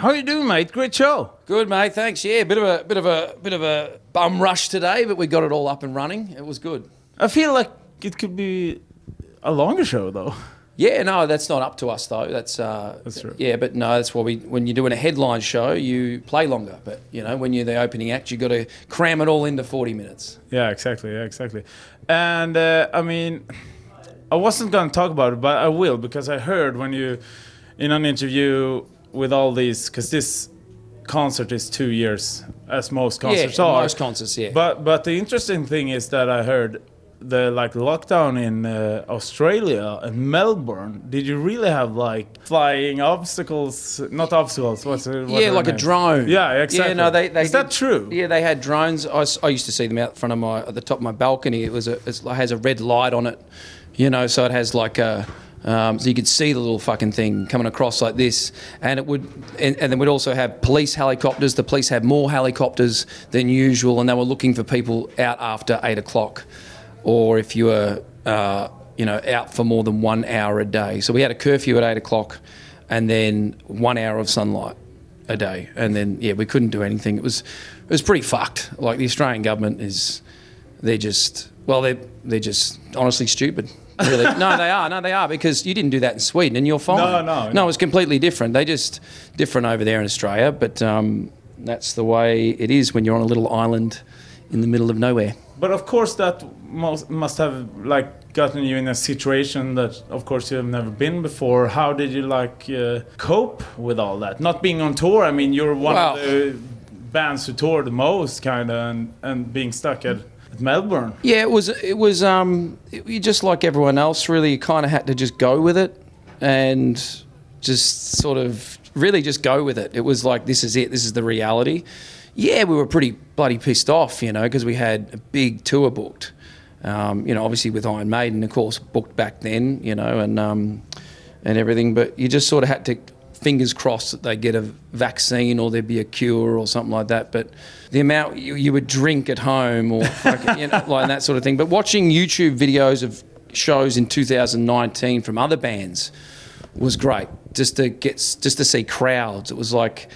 How you doing, mate? Great show. Good, mate. Thanks. Yeah, bit of a bit of a bit of a bum rush today, but we got it all up and running. It was good. I feel like it could be a longer show, though. Yeah, no, that's not up to us though. That's uh, That's true. Yeah, but no, that's why we when you're doing a headline show, you play longer. But you know, when you're the opening act, you got to cram it all into 40 minutes. Yeah, exactly. Yeah, exactly. And uh, I mean, I wasn't going to talk about it, but I will because I heard when you, in an interview with all these, because this concert is two years, as most concerts yeah, are. most concerts. Yeah, But but the interesting thing is that I heard the like lockdown in uh, Australia and Melbourne. Did you really have like flying obstacles? Not obstacles. What's it? what's yeah, like a drone. Yeah, exactly. Yeah, no, they, they is that true? Yeah, they had drones. I used to see them out front of my at the top of my balcony. It was a it has a red light on it, you know, so it has like a. Um, so you could see the little fucking thing coming across like this, and it would, and, and then we'd also have police helicopters. The police had more helicopters than usual, and they were looking for people out after eight o'clock, or if you were, uh, you know, out for more than one hour a day. So we had a curfew at eight o'clock, and then one hour of sunlight a day, and then yeah, we couldn't do anything. It was it was pretty fucked. Like the Australian government is, they're just well, they're they're just honestly stupid. Really, no, they are. No, they are because you didn't do that in Sweden, and you're fine. No, no, no. It's completely different. They just different over there in Australia, but um, that's the way it is when you're on a little island in the middle of nowhere. But of course, that must must have like gotten you in a situation that, of course, you have never been before. How did you like uh, cope with all that? Not being on tour. I mean, you're one of the bands who toured the most, kind of, and and being stuck at Melbourne. Yeah, it was. It was. Um, it, you just like everyone else, really. You kind of had to just go with it, and just sort of really just go with it. It was like this is it. This is the reality. Yeah, we were pretty bloody pissed off, you know, because we had a big tour booked. Um, you know, obviously with Iron Maiden, of course, booked back then, you know, and um, and everything. But you just sort of had to fingers crossed that they get a vaccine or there'd be a cure or something like that. But the amount you, you would drink at home or fucking, you know, like that sort of thing. But watching YouTube videos of shows in 2019 from other bands was great. Just to get, just to see crowds. It was like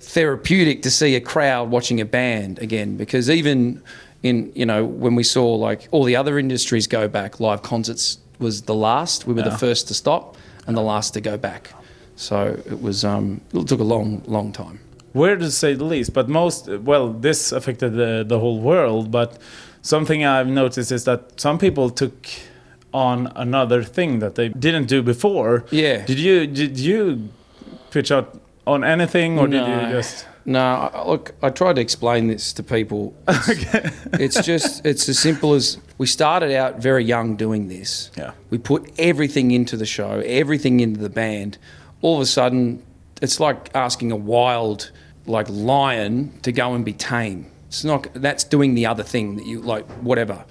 therapeutic to see a crowd watching a band again because even in you know when we saw like all the other industries go back live concerts was the last we were Yeah. the first to stop and the last to go back so it was um it took a long long time Weird to say the least, but most well, this affected the, the whole world. But something I've noticed is that some people took on another thing that they didn't do before. Yeah. Did you did you pitch out on anything, or did No. you just? no look i tried to explain this to people it's, it's just it's as simple as we started out very young doing this Yeah. We put everything into the show, everything into the band. All of a sudden, it's like asking a wild, like lion, to go and be tame. It's not. That's doing the other thing that you like. Whatever.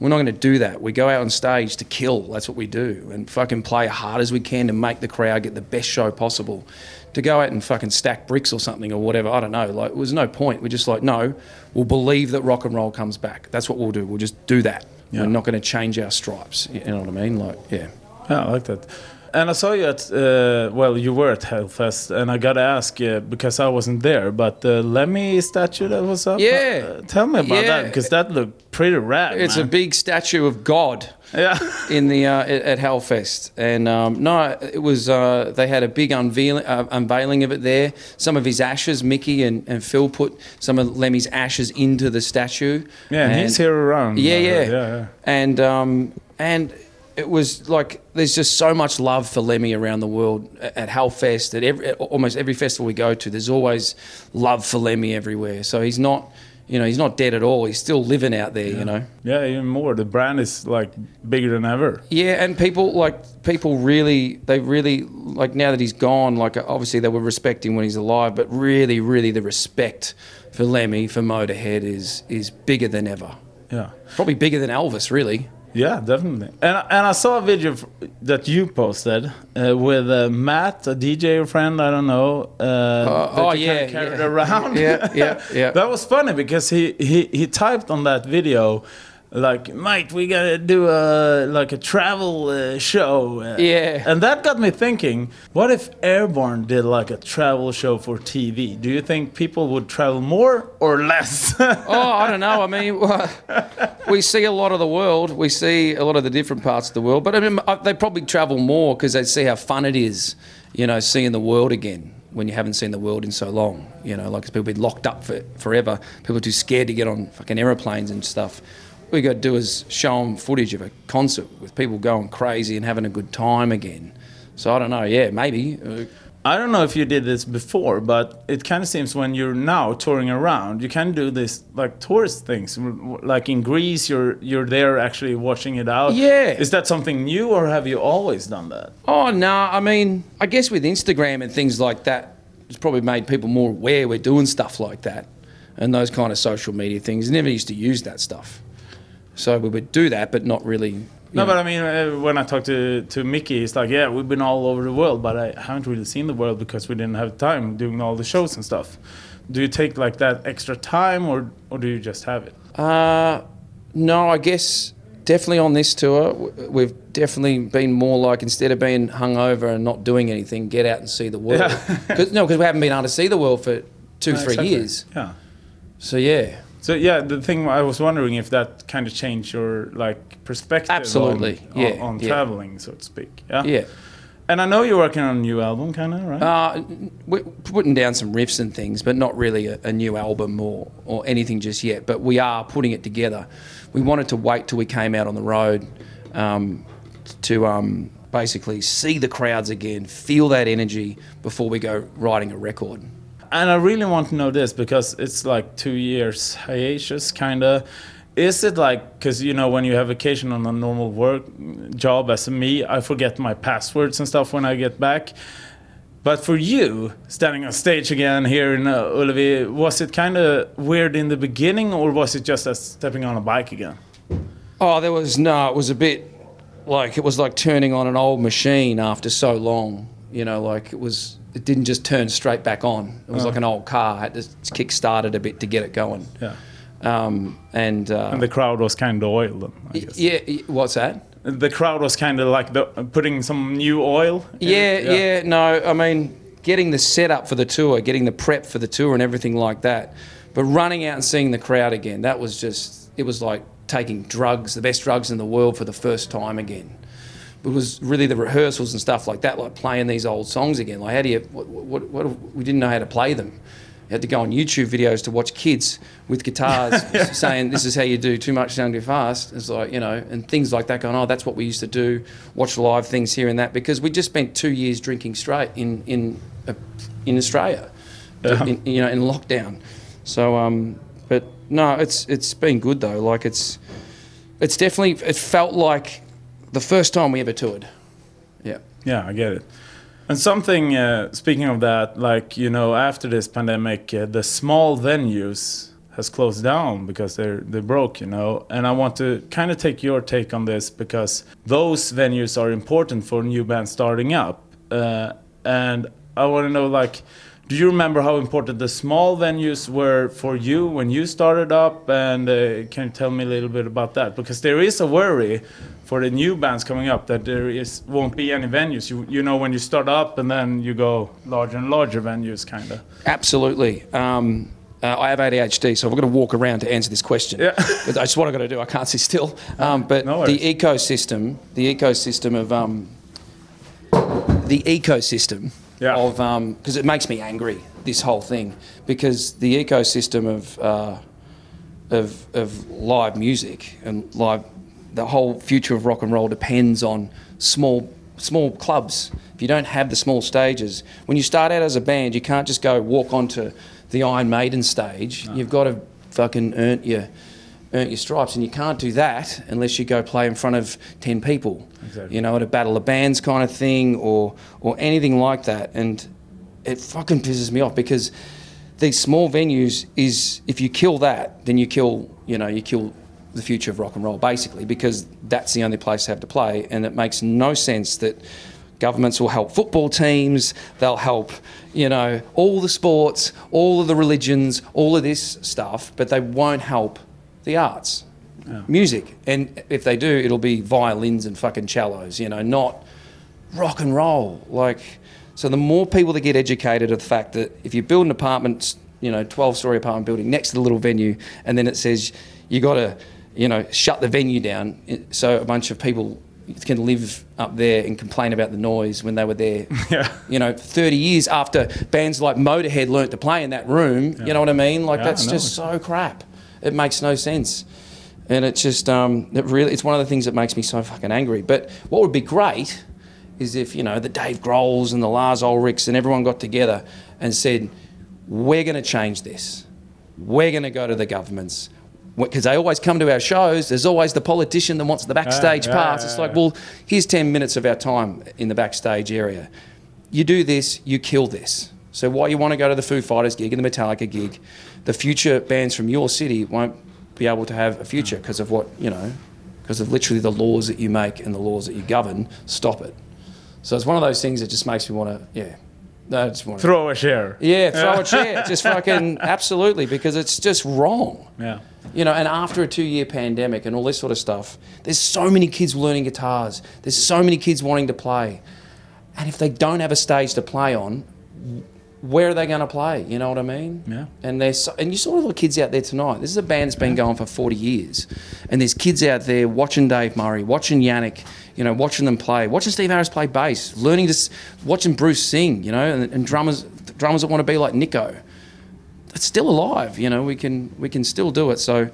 We're not going to do that. We go out on stage to kill. That's what we do, and fucking play hard as we can to make the crowd get the best show possible. To go out and fucking stack bricks or something or whatever, I don't know. Like, it was no point. We're just like, no, we'll believe that rock and roll comes back. That's what we'll do. We'll just do that. Yeah. We're not going to change our stripes. You know what I mean? Like, yeah. Yeah, I like that. And I saw you at uh, well, you were at Hellfest, and I gotta ask uh, because I wasn't there, but the Lemmy statue that was up. Yeah. uh, tell me about Yeah. that because that looked pretty rad. It's a big statue of God yeah. in the uh, at, Hellfest, and um, no, it was uh, they had a big unveiling uh, unveiling of it there. Some of his ashes, Mikkey and, and Phil put some of Lemmy's ashes into the statue. Yeah, and he's here around. Yeah, uh, yeah, yeah, yeah. And um, and it was like there's just so much love for Lemmy around the world at Hellfest. At every at almost every festival we go to, there's always love for Lemmy everywhere. So he's not, you know, he's not dead at all. He's still living out there. You know. Yeah, even more. The brand is like bigger than ever. Yeah, and people like people really they really like now that he's gone. Like obviously they were respecting when he's alive, but really, really the respect for Lemmy for Motorhead is is bigger than ever. Yeah. Probably bigger than Elvis, really. Yeah, definitely. And and I saw a video that you posted uh, with uh, Matt, a DJ friend. I don't know. Uh, that oh, yeah, carried yeah. around. Yeah, yeah, yeah. that was funny because he, he he typed on that video. Like, mate, we gotta do a like a travel uh, show. Uh, Yeah. and that got me thinking: What if Airbourne did like a travel show for TV? Do you think people would travel more or less? oh, I don't know. I mean, we see a lot of the world. We see a lot of the different parts of the world. But I mean, uh, they probably travel more because they see how fun it is, you know, seeing the world again when you haven't seen the world in so long. You know, like people been locked up for forever. People are too scared to get on fucking aeroplanes and stuff. We got to do is show them footage of a concert with people going crazy and having a good time again. So I don't know. Yeah, maybe. Uh, I don't know if you did this before, but it kind of seems when you're now touring around, you can do this like tourist things. Like in Greece, you're you're there actually watching it out. Yeah. Is that something new, or have you always done that? Oh no, I mean, I guess with Instagram and things like that, it's probably made people more aware we're doing stuff like that, and those kind of social media things. Never used to use that stuff, so we would do that, but not really. No, but I mean, uh, when I talked to to Mikkey, it's like, yeah, we've been all over the world, but I haven't really seen the world because we didn't have time doing all the shows and stuff. Do you take like that extra time, or or do you just have it? Uh, no, I guess definitely on this tour, we've definitely been more like instead of being hungover and not doing anything, get out and see the world. Yeah. Cause, no, because we haven't been able to see the world for two, No, three exactly. years. Yeah. So yeah, So yeah, the thing I was wondering if that kind of changed your like perspective. Absolutely, On, yeah, on, on yeah. traveling, so to speak. Yeah. yeah. And I know you're working on a new album, kind of, right? Uh, we're putting down some riffs and things, but not really a, a new album or, or anything just yet. But we are putting it together. We wanted to wait till we came out on the road um, to um, basically see the crowds again, feel that energy before we go writing a record. And I really want to know this because it's like two years hiatus, kind of. Is it like because you know when you have vacation on a normal work job as me, I forget my passwords and stuff when I get back. But for you, standing on stage again here in uh, Ullevi, was it kind of weird in the beginning, or was it just as stepping on a bike again? Oh, there was no. It was a bit like it was like turning on an old machine after so long. You know, like it was. It didn't just turn straight back on. It was like an old car. I had to kick start it a bit to get it going. Yeah. Um, and, uh, And the crowd was kind of oil, then, I guess. yeah, what's that? The crowd was kind of like the, putting some new oil. in it. Yeah, yeah, no, I mean, getting the setup for the tour, getting the prep for the tour and everything like that. But running out and seeing the crowd again, that was just, it was like taking drugs, the best drugs in the world for the first time again. It was really the rehearsals and stuff like that, like playing these old songs again. Like, how do you, what, what, what, we didn't know how to play them. You had to go on YouTube videos to watch kids with guitars saying, This is how you do too much sound too fast. It's like, you know, and things like that going, Oh, that's what we used to do, watch live things here and that, because we just spent two years drinking straight in, in, uh, in Australia, Yeah. in, you know, in lockdown. So, um, but no, it's, it's been good though. Like, it's, it's definitely, it felt like the first time we ever toured. Yeah. Yeah, I get it. And something, uh, speaking of that, like, you know, after this pandemic, uh, the small venues has closed down because they're they broke, you know. And I want to kind of take your take on this because those venues are important for new bands starting up. Uh, and I want to know, like, do you remember how important the small venues were for you when you started up? And uh, can you tell me a little bit about that? Because there is a worry for the new bands coming up that there is won't be any venues. You you know when you start up and then you go larger and larger venues, kind of. Absolutely. Um, uh, I have ADHD, so I've got to walk around to answer this question. Yeah. That's what I've got to do. I can't sit still. Um, but No the ecosystem, the ecosystem of um, the ecosystem Yeah. of because it makes me angry. This whole thing because the ecosystem of uh, of of live music and live the whole future of rock and roll depends on small small clubs. If you don't have the small stages, when you start out as a band, you can't just go walk onto the Iron Maiden stage. You've got to fucking earn your earn your stripes, and you can't do that unless you go play in front of ten people. Exactly. You know, at a battle of bands kind of thing, or or anything like that. And it fucking pisses me off because these small venues is if you kill that, then you kill you know you kill the future of rock and roll basically because that's the only place to have to play, and it makes no sense that governments will help football teams, they'll help you know all the sports, all of the religions, all of this stuff, but they won't help the arts. music. And if they do, it'll be violins and fucking cellos, you know, not rock and roll. Like, so the more people that get educated of the fact that if you build an apartment, you know, 12 story apartment building next to the little venue, and then it says you got to, you know, shut the venue down so a bunch of people can live up there and complain about the noise when they were there, Yeah. you know, 30 years after bands like Motorhead learnt to play in that room. You know what I mean? Like, Yeah, that's just so crap. It makes no sense. And it's just, um, it really, it's one of the things that makes me so fucking angry. But what would be great is if, you know, the Dave Grohls and the Lars Ulrichs and everyone got together and said, we're going to change this. We're going to go to the governments. Because they always come to our shows, there's always the politician that wants the backstage yeah, pass. yeah, it's like, well, here's 10 minutes of our time in the backstage area. You do this, you kill this. So why you want to go to the Foo Fighters gig and the Metallica gig, the future bands from your city won't be able to have a future because of what, you know, because of literally the laws that you make and the laws that you govern stop it. So it's one of those things that just makes me want to, yeah. No, just want to, Throw a chair. yeah, throw a chair. Just fucking, absolutely, because it's just wrong. Yeah. You know, and after a two year pandemic and all this sort of stuff, there's so many kids learning guitars. There's so many kids wanting to play. And if they don't have a stage to play on, where are they going to play? You know what I mean? Yeah. And there's so, and you saw all the kids out there tonight. This is a band that's been going for 40 years, and there's kids out there watching Dave Murray, watching Janick, you know, watching them play, watching Steve Harris play bass, learning to, watching Bruce sing, you know, and, and drummers drummers that want to be like Nicko it's still alive. You know, we can we can still do it. So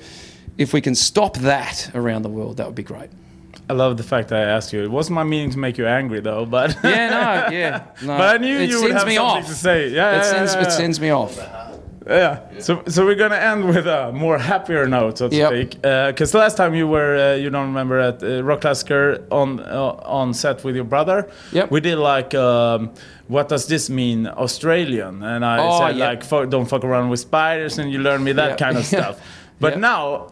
if we can stop that around the world, that would be great. I love the fact that I asked you. It wasn't my meaning to make you angry, though. But Yeah, no, yeah, no. But I knew it you would sends have me something off. to say. Yeah, yeah, it sends yeah, it sends me off. Yeah. So, so we're gonna end with a more happier note, so to Yep. speak. Because last time you were, uh, you don't remember, at uh, Rockklassiker on uh, on set with your brother. Yep. We did like, um, what does this mean, Australian? And I Oh, said yep. like, don't fuck around with spiders, and you learned me that Yep. kind of stuff. But Yep. now,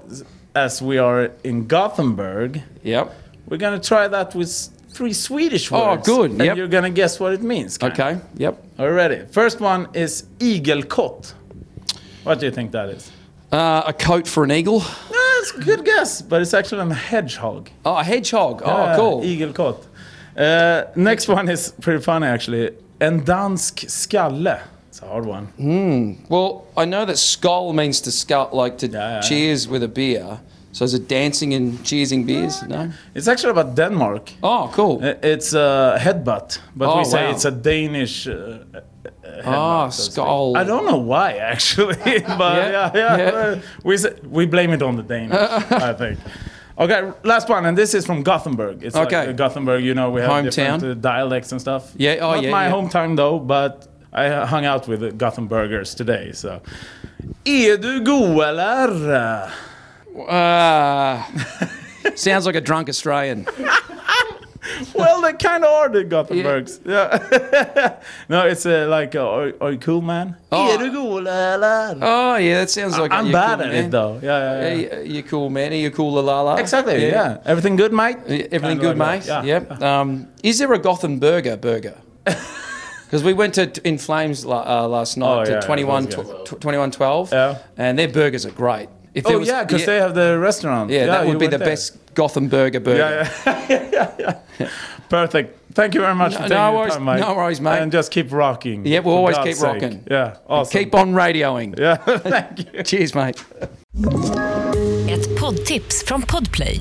as we are in Gothenburg, Yep. we're gonna try that with three Swedish words. Oh, words. good, And yep. you're gonna guess what it means. Okay. Yep. Are you ready? First one is igelkott. What do you think that is? Uh, a coat for an eagle. That's a good guess, but it's actually a hedgehog. Oh, a hedgehog. Yeah, oh, cool. Igelkott. Uh, next one is pretty funny actually. En dansk skalle. It's a hard one. Well, I know that skull means to skull, like to Yeah, yeah, cheers with a beer. So is it dancing and cheersing beers? No. It's actually about Denmark. Oh, cool. It's a headbutt, but Oh, we say wow. it's a Danish uh, headbutt. Ah, so skull. I don't know why actually, but Yeah, yeah, yeah. uh, We we blame it on the Danish, I think. Okay, last one, and this is from Gothenburg. It's Okay. uh, Gothenburg, you know, we have Hometown. different uh, dialects and stuff. Yeah, oh, Not yeah, my yeah. hometown though, but I hung out with the Gothenburgers today, so. Är du god eller? Uh, sounds like a drunk Australian. Well, they kind of are the Gothenburgs. Yeah. no, it's uh, like, uh, are, are you cool, man? Oh. Är du god eller? Oh yeah, that sounds like I'm bad cool, at man. it though. Yeah, yeah, yeah. Yeah, you cool, man. Are you cool, la la la? Exactly. Yeah. Everything good, mate? Everything Kinda good, like mate? that. Yeah. Yep. Um, is there a Gothenburger burger? Because we went to In Flames la- uh, last night Oh, to yeah, 21, those tw- tw- 2112, Yeah. and their burgers are great. If Oh yeah, because they have the restaurant. yeah, that you would be went the there. best Gothenburger burger. Yeah, yeah, yeah, yeah. Perfect. Thank you very much for No- taking no the worries- time, mate. no worries, mate. And just keep rocking. Yeah, we'll for always God's keep sake. rocking. Yeah, awesome. Keep on radioing. Yeah, thank you. Cheers, mate. Ett poddtips från Podplay.